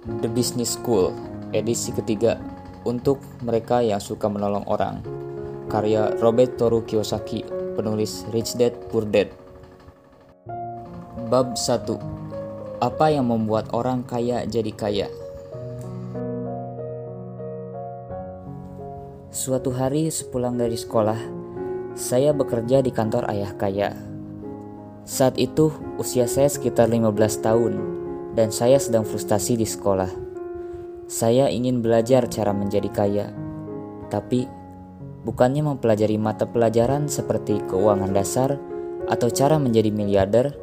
The Business School, edisi ketiga, untuk mereka yang suka menolong orang. Karya Robert Toru Kiyosaki, penulis Rich Dad Poor Dad. Bab 1. Apa yang membuat orang kaya jadi kaya? Suatu hari sepulang dari sekolah, saya bekerja di kantor ayah kaya. Saat itu usia saya sekitar 15 tahun dan saya sedang frustasi di sekolah. Saya ingin belajar cara menjadi kaya, tapi bukannya mempelajari mata pelajaran seperti keuangan dasar atau cara menjadi miliarder,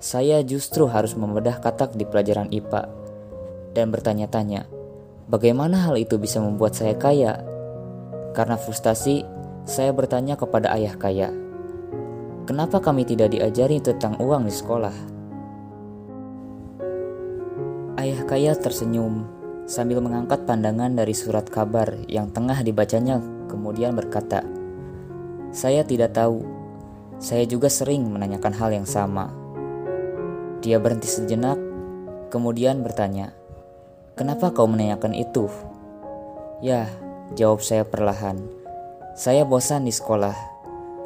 saya justru harus membedah katak di pelajaran IPA dan bertanya-tanya, bagaimana hal itu bisa membuat saya kaya? Karena frustasi, saya bertanya kepada ayah kaya, "Kenapa kami tidak diajari tentang uang di sekolah?" Ayah kaya tersenyum sambil mengangkat pandangan dari surat kabar yang tengah dibacanya, kemudian berkata, "Saya tidak tahu. Saya juga sering menanyakan hal yang sama." Dia berhenti sejenak, kemudian bertanya, "Kenapa kau menanyakan itu?" "Ya, Jawab saya perlahan. Saya bosan di sekolah.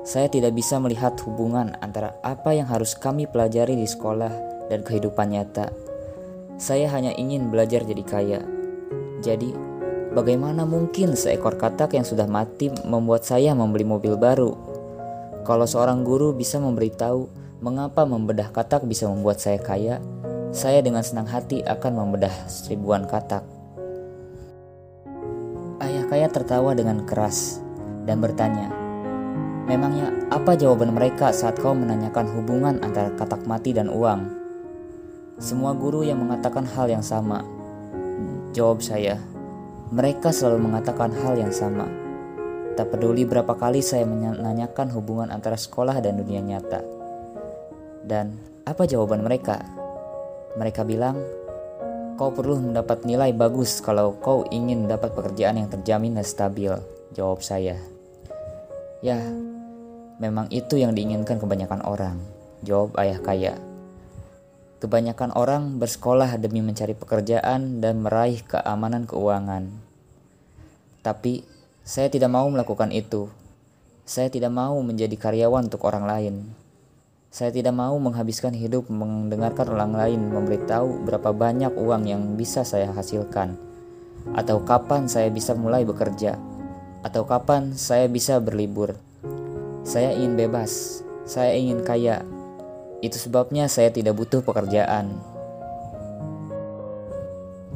Saya tidak bisa melihat hubungan antara apa yang harus kami pelajari di sekolah dan kehidupan nyata. Saya hanya ingin belajar jadi kaya. Jadi, bagaimana mungkin seekor katak yang sudah mati membuat saya membeli mobil baru? Kalau seorang guru bisa memberitahu mengapa membedah katak bisa membuat saya kaya, saya dengan senang hati akan membedah seribuan katak. Kaya tertawa dengan keras dan bertanya, Memangnya apa jawaban mereka saat kau menanyakan hubungan antara katak mati dan uang? Semua guru yang mengatakan hal yang sama. Jawab saya, mereka selalu mengatakan hal yang sama. Tak peduli berapa kali saya menanyakan hubungan antara sekolah dan dunia nyata. Dan apa jawaban mereka? Mereka bilang, Kau perlu mendapat nilai bagus kalau kau ingin dapat pekerjaan yang terjamin dan stabil, jawab saya. Ya, memang itu yang diinginkan kebanyakan orang, jawab ayah kaya. Kebanyakan orang bersekolah demi mencari pekerjaan dan meraih keamanan keuangan. Tapi saya tidak mau melakukan itu. Saya tidak mau menjadi karyawan untuk orang lain. Saya tidak mau menghabiskan hidup mendengarkan orang lain memberitahu berapa banyak uang yang bisa saya hasilkan, atau kapan saya bisa mulai bekerja, atau kapan saya bisa berlibur. Saya ingin bebas, saya ingin kaya. Itu sebabnya saya tidak butuh pekerjaan.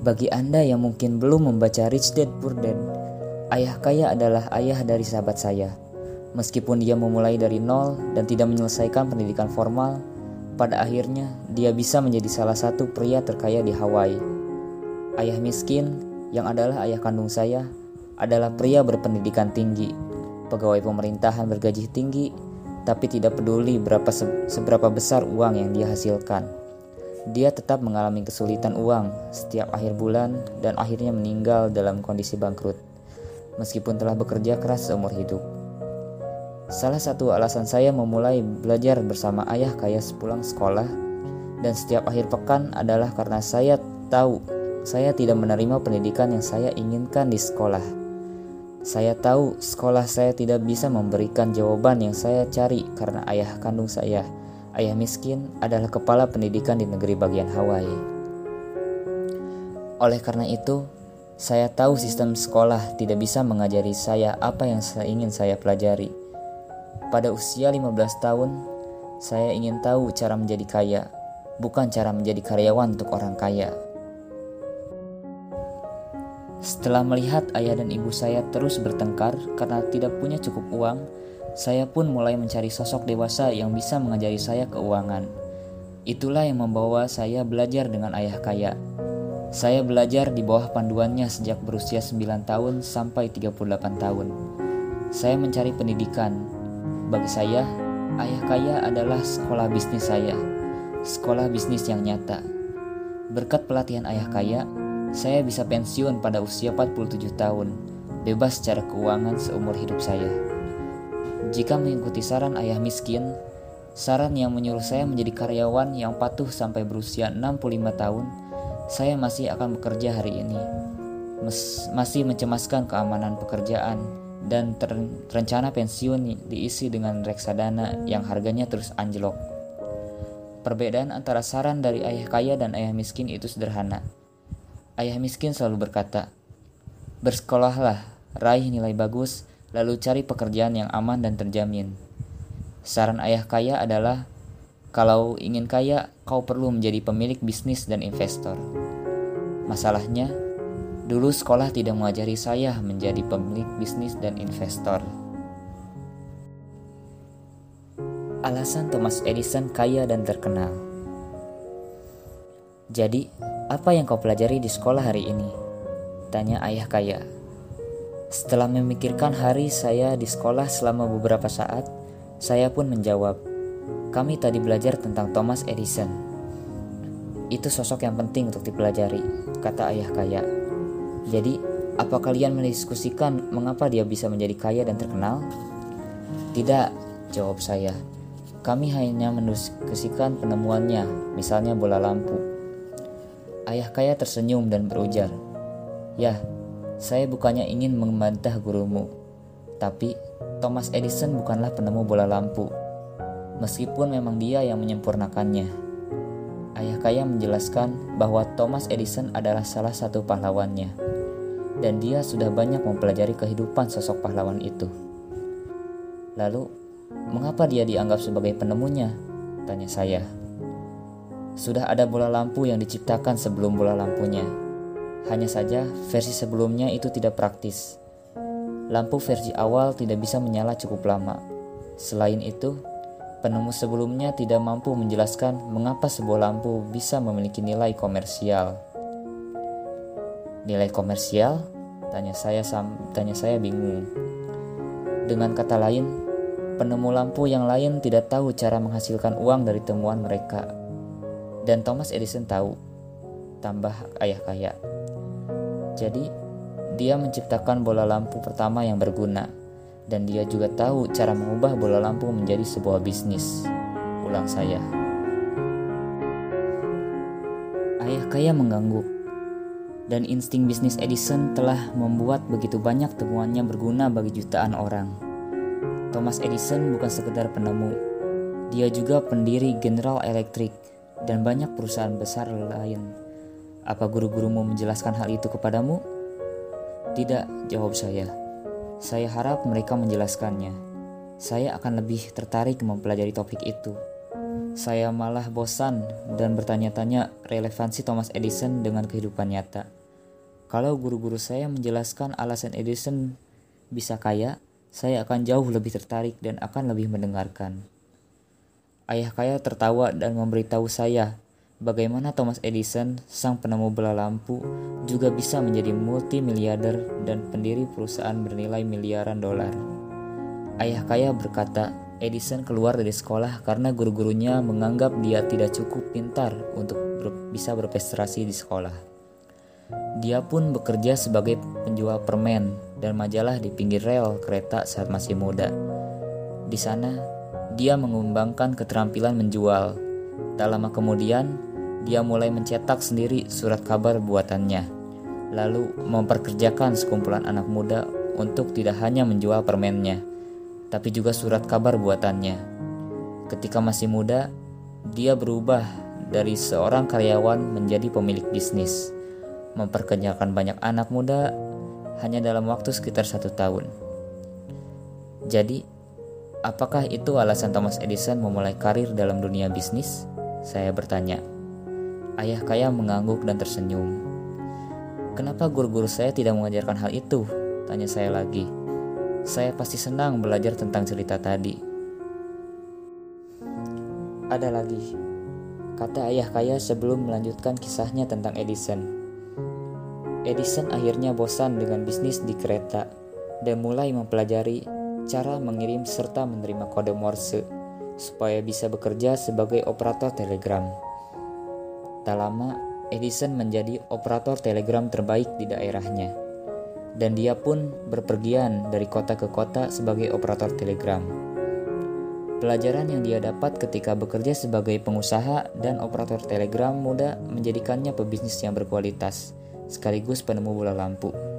Bagi Anda yang mungkin belum membaca Rich Dad Poor Dad, ayah kaya adalah ayah dari sahabat saya Meskipun dia memulai dari nol dan tidak menyelesaikan pendidikan formal, pada akhirnya dia bisa menjadi salah satu pria terkaya di Hawaii. Ayah miskin, yang adalah ayah kandung saya, adalah pria berpendidikan tinggi, pegawai pemerintahan bergaji tinggi, tapi tidak peduli berapa seberapa besar uang yang dia hasilkan. Dia tetap mengalami kesulitan uang setiap akhir bulan dan akhirnya meninggal dalam kondisi bangkrut, meskipun telah bekerja keras seumur hidup. Salah satu alasan saya memulai belajar bersama ayah kaya sepulang sekolah dan setiap akhir pekan adalah karena saya tahu saya tidak menerima pendidikan yang saya inginkan di sekolah. Saya tahu sekolah saya tidak bisa memberikan jawaban yang saya cari karena ayah kandung saya, ayah miskin, adalah kepala pendidikan di negeri bagian Hawaii. Oleh karena itu, saya tahu sistem sekolah tidak bisa mengajari saya apa yang saya ingin saya pelajari pada usia 15 tahun, saya ingin tahu cara menjadi kaya, bukan cara menjadi karyawan untuk orang kaya. Setelah melihat ayah dan ibu saya terus bertengkar karena tidak punya cukup uang, saya pun mulai mencari sosok dewasa yang bisa mengajari saya keuangan. Itulah yang membawa saya belajar dengan ayah kaya. Saya belajar di bawah panduannya sejak berusia 9 tahun sampai 38 tahun. Saya mencari pendidikan, bagi saya, ayah kaya adalah sekolah bisnis saya, sekolah bisnis yang nyata. Berkat pelatihan ayah kaya, saya bisa pensiun pada usia 47 tahun, bebas secara keuangan seumur hidup saya. Jika mengikuti saran ayah miskin, saran yang menyuruh saya menjadi karyawan yang patuh sampai berusia 65 tahun, Saya masih akan bekerja hari ini. Mes masih mencemaskan keamanan pekerjaan dan rencana pensiun diisi dengan reksadana yang harganya terus anjlok. Perbedaan antara saran dari ayah kaya dan ayah miskin itu sederhana. Ayah miskin selalu berkata, "Bersekolahlah, raih nilai bagus, lalu cari pekerjaan yang aman dan terjamin." Saran ayah kaya adalah, "Kalau ingin kaya, kau perlu menjadi pemilik bisnis dan investor." Masalahnya, dulu sekolah tidak mengajari saya menjadi pemilik bisnis dan investor. Alasan Thomas Edison kaya dan terkenal. Jadi, apa yang kau pelajari di sekolah hari ini? Tanya ayah kaya. Setelah memikirkan hari saya di sekolah selama beberapa saat, saya pun menjawab, kami tadi belajar tentang Thomas Edison. Itu sosok yang penting untuk dipelajari, kata ayah kaya. Jadi, apa kalian mendiskusikan mengapa dia bisa menjadi kaya dan terkenal? Tidak, jawab saya. Kami hanya mendiskusikan penemuannya, misalnya bola lampu. Ayah kaya tersenyum dan berujar, "Ya, saya bukannya ingin membantah gurumu, tapi Thomas Edison bukanlah penemu bola lampu, meskipun memang dia yang menyempurnakannya." Ayah kaya menjelaskan bahwa Thomas Edison adalah salah satu pahlawannya, dan dia sudah banyak mempelajari kehidupan sosok pahlawan itu. Lalu, Mengapa dia dianggap sebagai penemunya? Tanya saya. Sudah ada bola lampu yang diciptakan sebelum bola lampunya. Hanya saja versi sebelumnya itu tidak praktis. Lampu versi awal tidak bisa menyala cukup lama. Selain itu, penemu sebelumnya tidak mampu menjelaskan mengapa sebuah lampu bisa memiliki nilai komersial. Nilai komersial? Tanya saya tanya saya bingung. Dengan kata lain, penemu lampu yang lain tidak tahu cara menghasilkan uang dari temuan mereka. Dan Thomas Edison tahu, tambah ayah kaya. Jadi, dia menciptakan bola lampu pertama yang berguna, dan dia juga tahu cara mengubah bola lampu menjadi sebuah bisnis. Ulang saya. Ayah kaya mengganggu, dan insting bisnis Edison telah membuat begitu banyak temuannya berguna bagi jutaan orang. Thomas Edison bukan sekedar penemu, dia juga pendiri General Electric dan banyak perusahaan besar lain. Apa guru-gurumu menjelaskan hal itu kepadamu? Tidak, jawab saya. Saya harap mereka menjelaskannya. Saya akan lebih tertarik mempelajari topik itu. Saya malah bosan dan bertanya-tanya relevansi Thomas Edison dengan kehidupan nyata. Kalau guru-guru saya menjelaskan alasan Edison bisa kaya, saya akan jauh lebih tertarik dan akan lebih mendengarkan. Ayah kaya tertawa dan memberitahu saya bagaimana Thomas Edison, sang penemu bola lampu, juga bisa menjadi multimiliarder dan pendiri perusahaan bernilai miliaran dolar. Ayah kaya berkata, Edison keluar dari sekolah karena guru-gurunya menganggap dia tidak cukup pintar untuk ber bisa berprestasi di sekolah. Dia pun bekerja sebagai penjual permen dan majalah di pinggir rel kereta saat masih muda. Di sana, dia mengembangkan keterampilan menjual. Tak lama kemudian, dia mulai mencetak sendiri surat kabar buatannya, lalu memperkerjakan sekumpulan anak muda untuk tidak hanya menjual permennya, tapi juga surat kabar buatannya. Ketika masih muda, dia berubah dari seorang karyawan menjadi pemilik bisnis, memperkerjakan banyak anak muda hanya dalam waktu sekitar satu tahun. Jadi, apakah itu alasan Thomas Edison memulai karir dalam dunia bisnis? Saya bertanya. Ayah kaya mengangguk dan tersenyum. Kenapa guru-guru saya tidak mengajarkan hal itu? Tanya saya lagi. Saya pasti senang belajar tentang cerita tadi. Ada lagi, kata ayah kaya sebelum melanjutkan kisahnya tentang Edison. Edison akhirnya bosan dengan bisnis di kereta dan mulai mempelajari cara mengirim serta menerima kode Morse supaya bisa bekerja sebagai operator telegram. Tak lama, Edison menjadi operator telegram terbaik di daerahnya. Dan dia pun berpergian dari kota ke kota sebagai operator telegram. Pelajaran yang dia dapat ketika bekerja sebagai pengusaha dan operator telegram muda menjadikannya pebisnis yang berkualitas, sekaligus penemu bola lampu.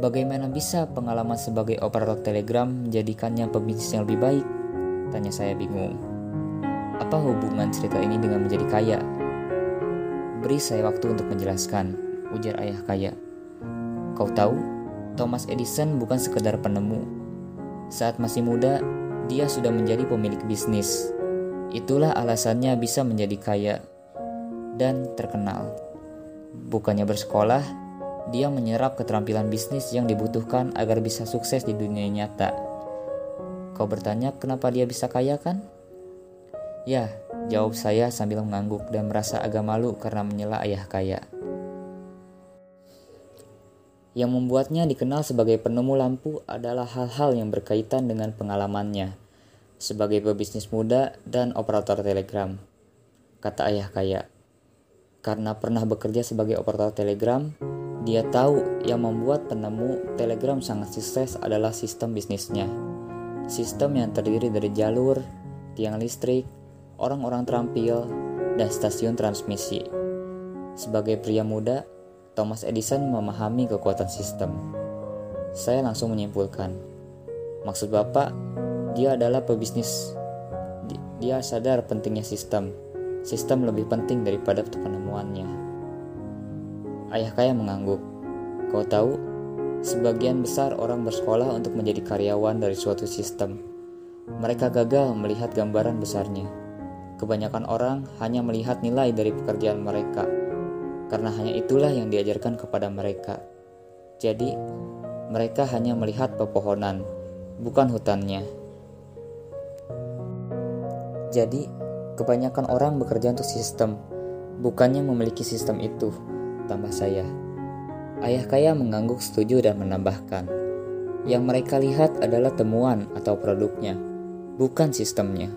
Bagaimana bisa pengalaman sebagai operator telegram menjadikannya pebisnis yang lebih baik? Tanya saya bingung. Apa hubungan cerita ini dengan menjadi kaya? Beri saya waktu untuk menjelaskan, ujar ayah kaya. Kau tahu, Thomas Edison bukan sekedar penemu. Saat masih muda, dia sudah menjadi pemilik bisnis. Itulah alasannya bisa menjadi kaya dan terkenal. Bukannya bersekolah, dia menyerap keterampilan bisnis yang dibutuhkan agar bisa sukses di dunia nyata. Kau bertanya kenapa dia bisa kaya kan? Ya, jawab saya sambil mengangguk dan merasa agak malu karena menyela ayah kaya. Yang membuatnya dikenal sebagai penemu lampu adalah hal-hal yang berkaitan dengan pengalamannya sebagai pebisnis muda dan operator telegram. Kata ayah kaya. Karena pernah bekerja sebagai operator telegram, dia tahu yang membuat penemu telegram sangat sukses adalah sistem bisnisnya. Sistem yang terdiri dari jalur, tiang listrik, orang-orang terampil, dan stasiun transmisi. Sebagai pria muda, Thomas Edison memahami kekuatan sistem. Saya langsung menyimpulkan, maksud Bapak, dia adalah pebisnis. Dia sadar pentingnya sistem. Sistem lebih penting daripada penemuannya. Ayah kaya mengangguk. Kau tahu, sebagian besar orang bersekolah untuk menjadi karyawan dari suatu sistem. Mereka gagal melihat gambaran besarnya. Kebanyakan orang hanya melihat nilai dari pekerjaan mereka karena hanya itulah yang diajarkan kepada mereka. Jadi, mereka hanya melihat pepohonan, bukan hutannya. Jadi, kebanyakan orang bekerja untuk sistem, bukannya memiliki sistem itu, tambah saya. Ayah kaya mengangguk setuju dan menambahkan, yang mereka lihat adalah temuan atau produknya, bukan sistemnya.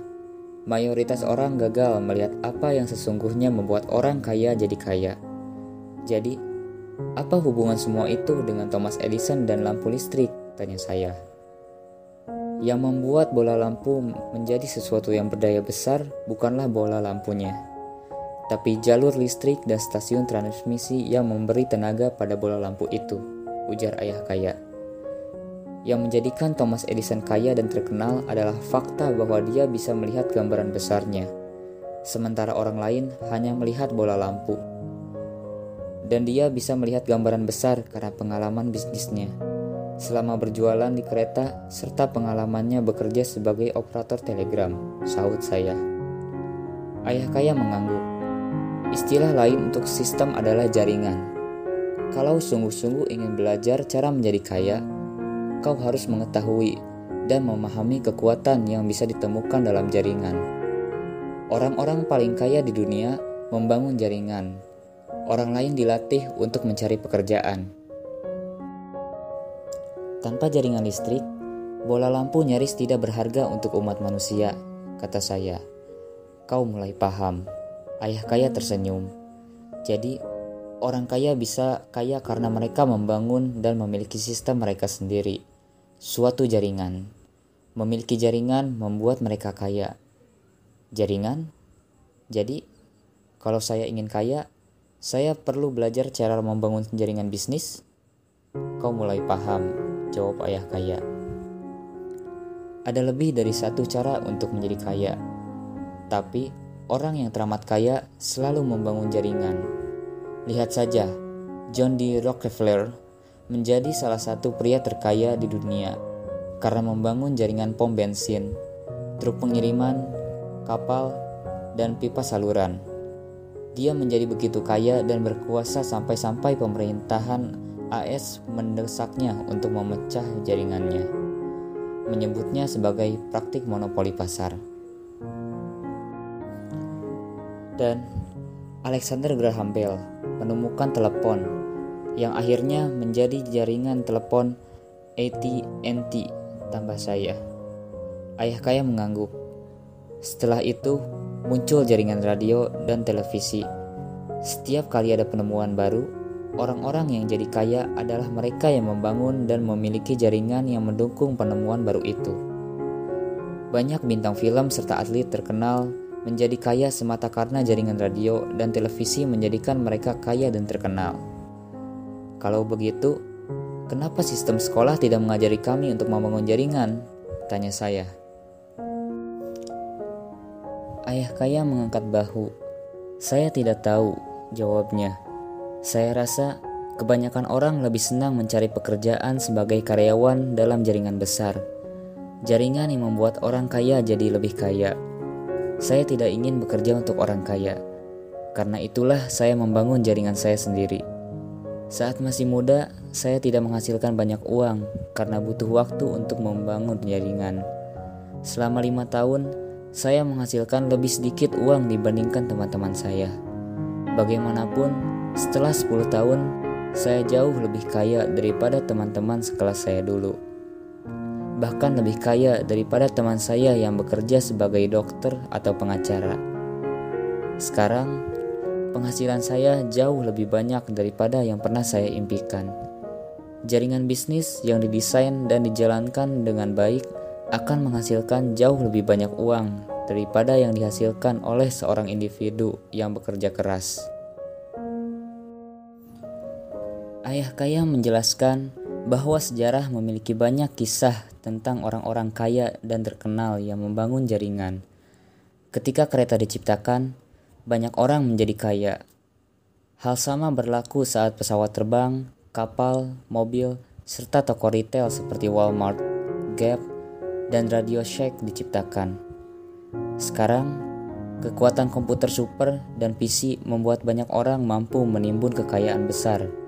Mayoritas orang gagal melihat apa yang sesungguhnya membuat orang kaya jadi kaya. Jadi, apa hubungan semua itu dengan Thomas Edison dan lampu listrik? Tanya saya. Yang membuat bola lampu menjadi sesuatu yang berdaya besar bukanlah bola lampunya, tapi jalur listrik dan stasiun transmisi yang memberi tenaga pada bola lampu itu, ujar ayah kaya. Yang menjadikan Thomas Edison kaya dan terkenal adalah fakta bahwa dia bisa melihat gambaran besarnya, sementara orang lain hanya melihat bola lampu dan dia bisa melihat gambaran besar karena pengalaman bisnisnya. Selama berjualan di kereta serta pengalamannya bekerja sebagai operator telegram, sahut saya. Ayah kaya mengangguk. Istilah lain untuk sistem adalah jaringan. Kalau sungguh-sungguh ingin belajar cara menjadi kaya, kau harus mengetahui dan memahami kekuatan yang bisa ditemukan dalam jaringan. Orang-orang paling kaya di dunia membangun jaringan orang lain dilatih untuk mencari pekerjaan. Tanpa jaringan listrik, bola lampu nyaris tidak berharga untuk umat manusia, kata saya. Kau mulai paham. Ayah kaya tersenyum. Jadi, orang kaya bisa kaya karena mereka membangun dan memiliki sistem mereka sendiri. Suatu jaringan. Memiliki jaringan membuat mereka kaya. Jaringan? Jadi, kalau saya ingin kaya, saya perlu belajar cara membangun jaringan bisnis. Kau mulai paham, jawab ayah kaya. Ada lebih dari satu cara untuk menjadi kaya, tapi orang yang teramat kaya selalu membangun jaringan. Lihat saja, John D. Rockefeller menjadi salah satu pria terkaya di dunia karena membangun jaringan pom bensin, truk pengiriman, kapal, dan pipa saluran. Dia menjadi begitu kaya dan berkuasa sampai-sampai pemerintahan AS mendesaknya untuk memecah jaringannya, menyebutnya sebagai praktik monopoli pasar. Alexander Graham Bell menemukan telepon yang akhirnya menjadi jaringan telepon AT&T tambah saya. Ayah kaya mengangguk. Setelah itu, muncul jaringan radio dan televisi. Setiap kali ada penemuan baru, orang-orang yang jadi kaya adalah mereka yang membangun dan memiliki jaringan yang mendukung penemuan baru itu. Banyak bintang film serta atlet terkenal menjadi kaya semata karena jaringan radio dan televisi menjadikan mereka kaya dan terkenal. Kalau begitu, kenapa sistem sekolah tidak mengajari kami untuk membangun jaringan? Tanya saya. Ayah kaya mengangkat bahu. Saya tidak tahu, jawabnya. Saya rasa kebanyakan orang lebih senang mencari pekerjaan sebagai karyawan dalam jaringan besar Jaringan yang membuat orang kaya jadi lebih kaya. Saya tidak ingin bekerja untuk orang kaya. Karena itulah saya membangun jaringan saya sendiri. Saat masih muda, saya tidak menghasilkan banyak uang karena butuh waktu untuk membangun jaringan. Selama lima tahun, saya menghasilkan lebih sedikit uang dibandingkan teman-teman saya. Bagaimanapun, setelah 10 tahun, saya jauh lebih kaya daripada teman-teman sekelas saya dulu bahkan lebih kaya daripada teman saya yang bekerja sebagai dokter atau pengacara. Sekarang, penghasilan saya jauh lebih banyak daripada yang pernah saya impikan. Jaringan bisnis yang didesain dan dijalankan dengan baik akan menghasilkan jauh lebih banyak uang daripada yang dihasilkan oleh seorang individu yang bekerja keras. Ayah kaya menjelaskan bahwa sejarah memiliki banyak kisah tentang orang-orang kaya dan terkenal yang membangun jaringan. Ketika kereta diciptakan, banyak orang menjadi kaya. Hal sama berlaku saat pesawat terbang, kapal, mobil, serta toko retail seperti Walmart, Gap, dan Radio Shack diciptakan. Sekarang, kekuatan komputer super dan PC membuat banyak orang mampu menimbun kekayaan besar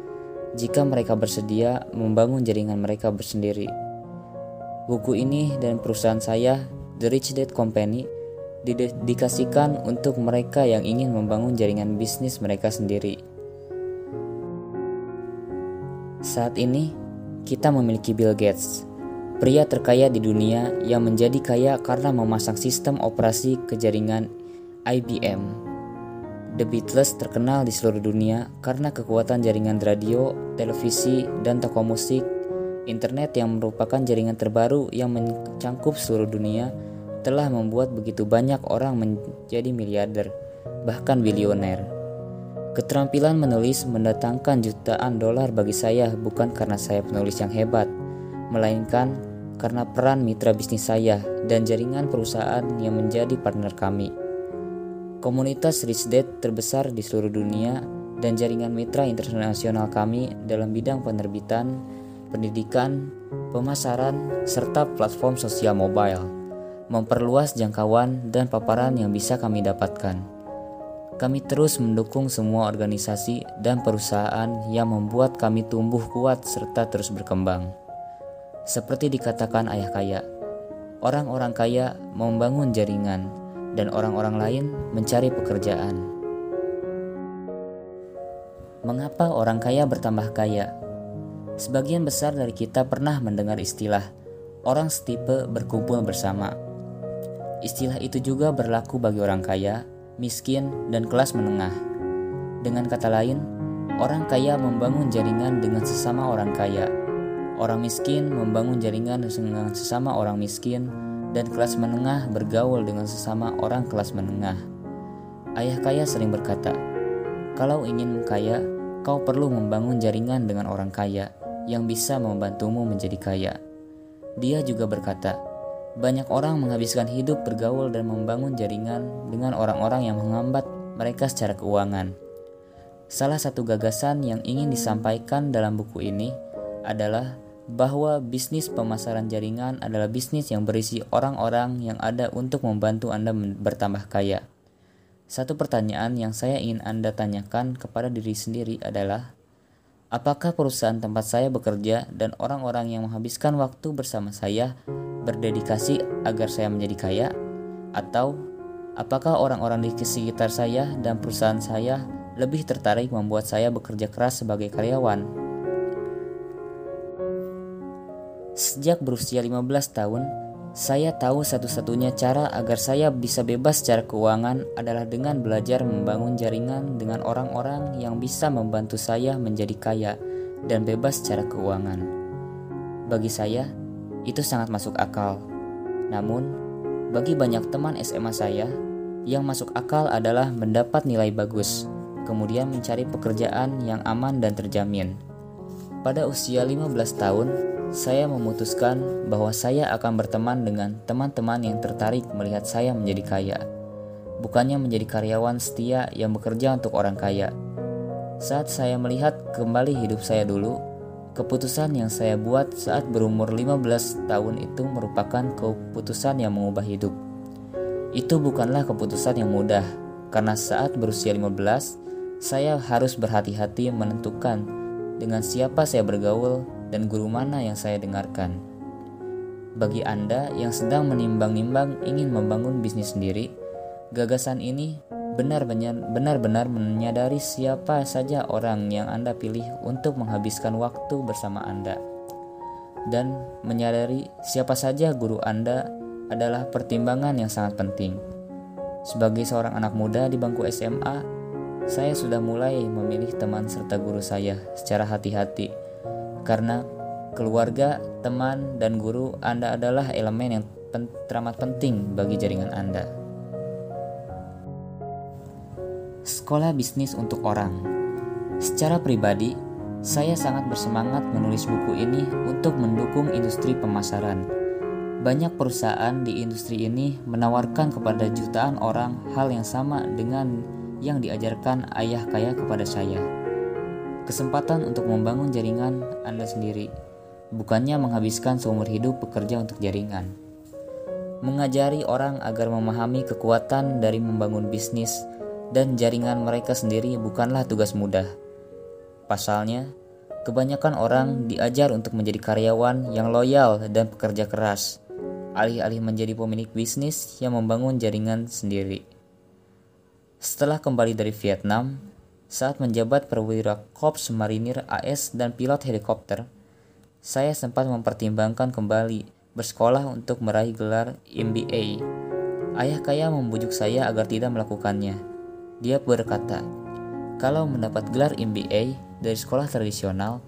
jika mereka bersedia membangun jaringan mereka bersendiri. Buku ini dan perusahaan saya, The Rich Dad Company, didedikasikan untuk mereka yang ingin membangun jaringan bisnis mereka sendiri. Saat ini, kita memiliki Bill Gates, pria terkaya di dunia yang menjadi kaya karena memasang sistem operasi ke jaringan IBM The Beatles terkenal di seluruh dunia karena kekuatan jaringan radio, televisi, dan toko musik. Internet yang merupakan jaringan terbaru yang mencangkup seluruh dunia telah membuat begitu banyak orang menjadi miliarder, bahkan bilioner. Keterampilan menulis mendatangkan jutaan dolar bagi saya bukan karena saya penulis yang hebat, melainkan karena peran mitra bisnis saya dan jaringan perusahaan yang menjadi partner kami. Komunitas Rich Dad terbesar di seluruh dunia dan jaringan mitra internasional kami dalam bidang penerbitan, pendidikan, pemasaran, serta platform sosial mobile, memperluas jangkauan dan paparan yang bisa kami dapatkan. Kami terus mendukung semua organisasi dan perusahaan yang membuat kami tumbuh kuat serta terus berkembang. Seperti dikatakan ayah kaya, orang-orang kaya membangun jaringan dan orang-orang lain mencari pekerjaan. Mengapa orang kaya bertambah kaya? Sebagian besar dari kita pernah mendengar istilah orang setipe berkumpul bersama. Istilah itu juga berlaku bagi orang kaya, miskin, dan kelas menengah. Dengan kata lain, orang kaya membangun jaringan dengan sesama orang kaya. Orang miskin membangun jaringan dengan sesama orang miskin, dan kelas menengah bergaul dengan sesama orang kelas menengah. Ayah kaya sering berkata, "Kalau ingin kaya, kau perlu membangun jaringan dengan orang kaya yang bisa membantumu menjadi kaya." Dia juga berkata, "Banyak orang menghabiskan hidup bergaul dan membangun jaringan dengan orang-orang yang menghambat mereka secara keuangan." Salah satu gagasan yang ingin disampaikan dalam buku ini adalah bahwa bisnis pemasaran jaringan adalah bisnis yang berisi orang-orang yang ada untuk membantu Anda bertambah kaya. Satu pertanyaan yang saya ingin Anda tanyakan kepada diri sendiri adalah, apakah perusahaan tempat saya bekerja dan orang-orang yang menghabiskan waktu bersama saya berdedikasi agar saya menjadi kaya? Atau apakah orang-orang di sekitar saya dan perusahaan saya lebih tertarik membuat saya bekerja keras sebagai karyawan? Sejak berusia 15 tahun, saya tahu satu-satunya cara agar saya bisa bebas secara keuangan adalah dengan belajar membangun jaringan dengan orang-orang yang bisa membantu saya menjadi kaya dan bebas secara keuangan. Bagi saya, itu sangat masuk akal. Namun, Bagi banyak teman SMA saya, yang masuk akal adalah mendapat nilai bagus, kemudian mencari pekerjaan yang aman dan terjamin. Pada usia 15 tahun, saya memutuskan bahwa saya akan berteman dengan teman-teman yang tertarik melihat saya menjadi kaya. Bukannya menjadi karyawan setia yang bekerja untuk orang kaya. Saat saya melihat kembali hidup saya dulu, keputusan yang saya buat saat berumur 15 tahun itu merupakan keputusan yang mengubah hidup. Itu bukanlah keputusan yang mudah, karena saat berusia 15, saya harus berhati-hati menentukan dengan siapa saya bergaul dan guru mana yang saya dengarkan. Bagi Anda yang sedang menimbang-nimbang ingin membangun bisnis sendiri, gagasan ini benar-benar menyadari siapa saja orang yang Anda pilih untuk menghabiskan waktu bersama Anda. Dan menyadari siapa saja guru Anda adalah pertimbangan yang sangat penting. Sebagai seorang anak muda di bangku SMA, saya sudah mulai memilih teman serta guru saya secara hati-hati karena keluarga, teman, dan guru Anda adalah elemen yang pen teramat penting bagi jaringan Anda. Sekolah bisnis untuk orang. Secara pribadi, saya sangat bersemangat menulis buku ini untuk mendukung industri pemasaran. Banyak perusahaan di industri ini menawarkan kepada jutaan orang hal yang sama dengan yang diajarkan ayah kaya kepada saya. Kesempatan untuk membangun jaringan Anda sendiri, bukannya menghabiskan seumur hidup bekerja untuk jaringan. Mengajari orang agar memahami kekuatan dari membangun bisnis dan jaringan mereka sendiri bukanlah tugas mudah. Pasalnya, kebanyakan orang diajar untuk menjadi karyawan yang loyal dan pekerja keras, alih-alih menjadi pemilik bisnis yang membangun jaringan sendiri. Setelah kembali dari Vietnam, saat menjabat perwira Korps Marinir AS dan pilot helikopter, saya sempat mempertimbangkan kembali bersekolah untuk meraih gelar MBA. Ayah kaya membujuk saya agar tidak melakukannya dia berkata, "Kalau mendapat gelar MBA dari sekolah tradisional,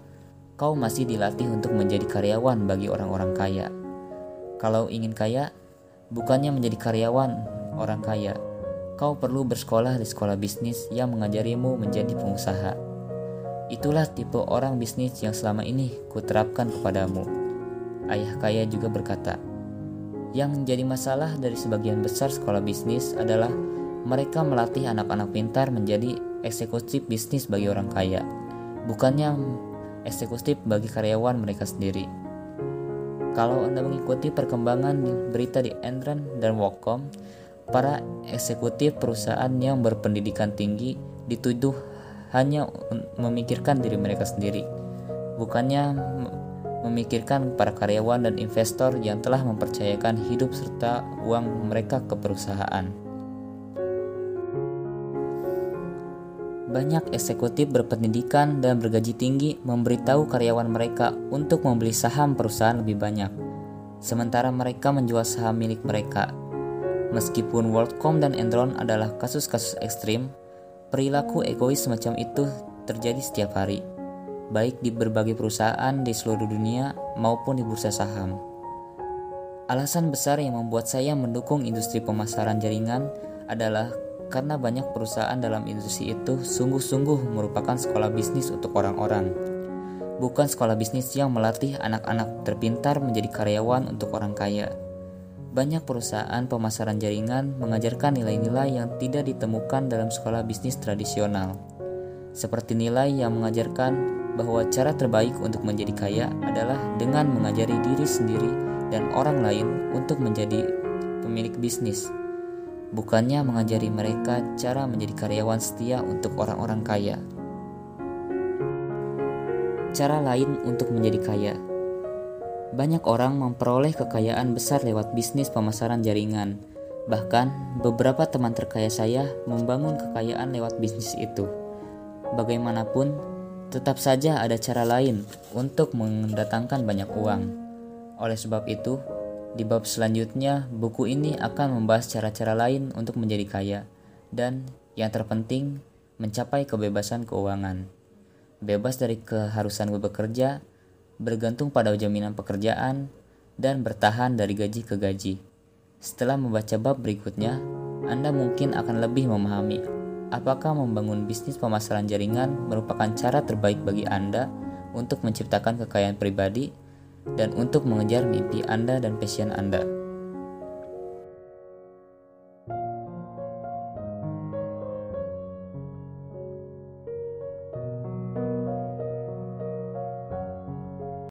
kau masih dilatih untuk menjadi karyawan bagi orang-orang kaya. Kalau ingin kaya, bukannya menjadi karyawan orang kaya, kau perlu bersekolah di sekolah bisnis yang mengajarimu menjadi pengusaha. Itulah tipe orang bisnis yang selama ini kuterapkan kepadamu." Ayah kaya juga berkata, "Yang menjadi masalah dari sebagian besar sekolah bisnis adalah mereka melatih anak-anak pintar menjadi eksekutif bisnis bagi orang kaya, bukannya eksekutif bagi karyawan mereka sendiri. Kalau Anda mengikuti perkembangan berita di Endran dan Wacom, para eksekutif perusahaan yang berpendidikan tinggi dituduh hanya memikirkan diri mereka sendiri, bukannya memikirkan para karyawan dan investor yang telah mempercayakan hidup serta uang mereka ke perusahaan. Banyak eksekutif berpendidikan dan bergaji tinggi memberitahu karyawan mereka untuk membeli saham perusahaan lebih banyak, sementara mereka menjual saham milik mereka. Meskipun WorldCom dan Enron adalah kasus-kasus ekstrim, perilaku egois semacam itu terjadi setiap hari, baik di berbagai perusahaan di seluruh dunia maupun di bursa saham. Alasan besar yang membuat saya mendukung industri pemasaran jaringan adalah karena banyak perusahaan dalam industri itu sungguh-sungguh merupakan sekolah bisnis untuk orang-orang. Bukan sekolah bisnis yang melatih anak-anak terpintar menjadi karyawan untuk orang kaya. Banyak perusahaan pemasaran jaringan mengajarkan nilai-nilai yang tidak ditemukan dalam sekolah bisnis tradisional. Seperti nilai yang mengajarkan bahwa cara terbaik untuk menjadi kaya adalah dengan mengajari diri sendiri dan orang lain untuk menjadi pemilik bisnis bukannya mengajari mereka cara menjadi karyawan setia untuk orang-orang kaya. Cara lain untuk menjadi kaya. Banyak orang memperoleh kekayaan besar lewat bisnis pemasaran jaringan. Bahkan, beberapa teman terkaya saya membangun kekayaan lewat bisnis itu. Bagaimanapun, tetap saja ada cara lain untuk mendatangkan banyak uang. Oleh sebab itu, di bab selanjutnya, buku ini akan membahas cara-cara lain untuk menjadi kaya dan yang terpenting mencapai kebebasan keuangan. Bebas dari keharusan bekerja, bergantung pada jaminan pekerjaan, dan bertahan dari gaji ke gaji. Setelah membaca bab berikutnya, Anda mungkin akan lebih memahami apakah membangun bisnis pemasaran jaringan merupakan cara terbaik bagi Anda untuk menciptakan kekayaan pribadi dan untuk mengejar mimpi Anda dan passion Anda.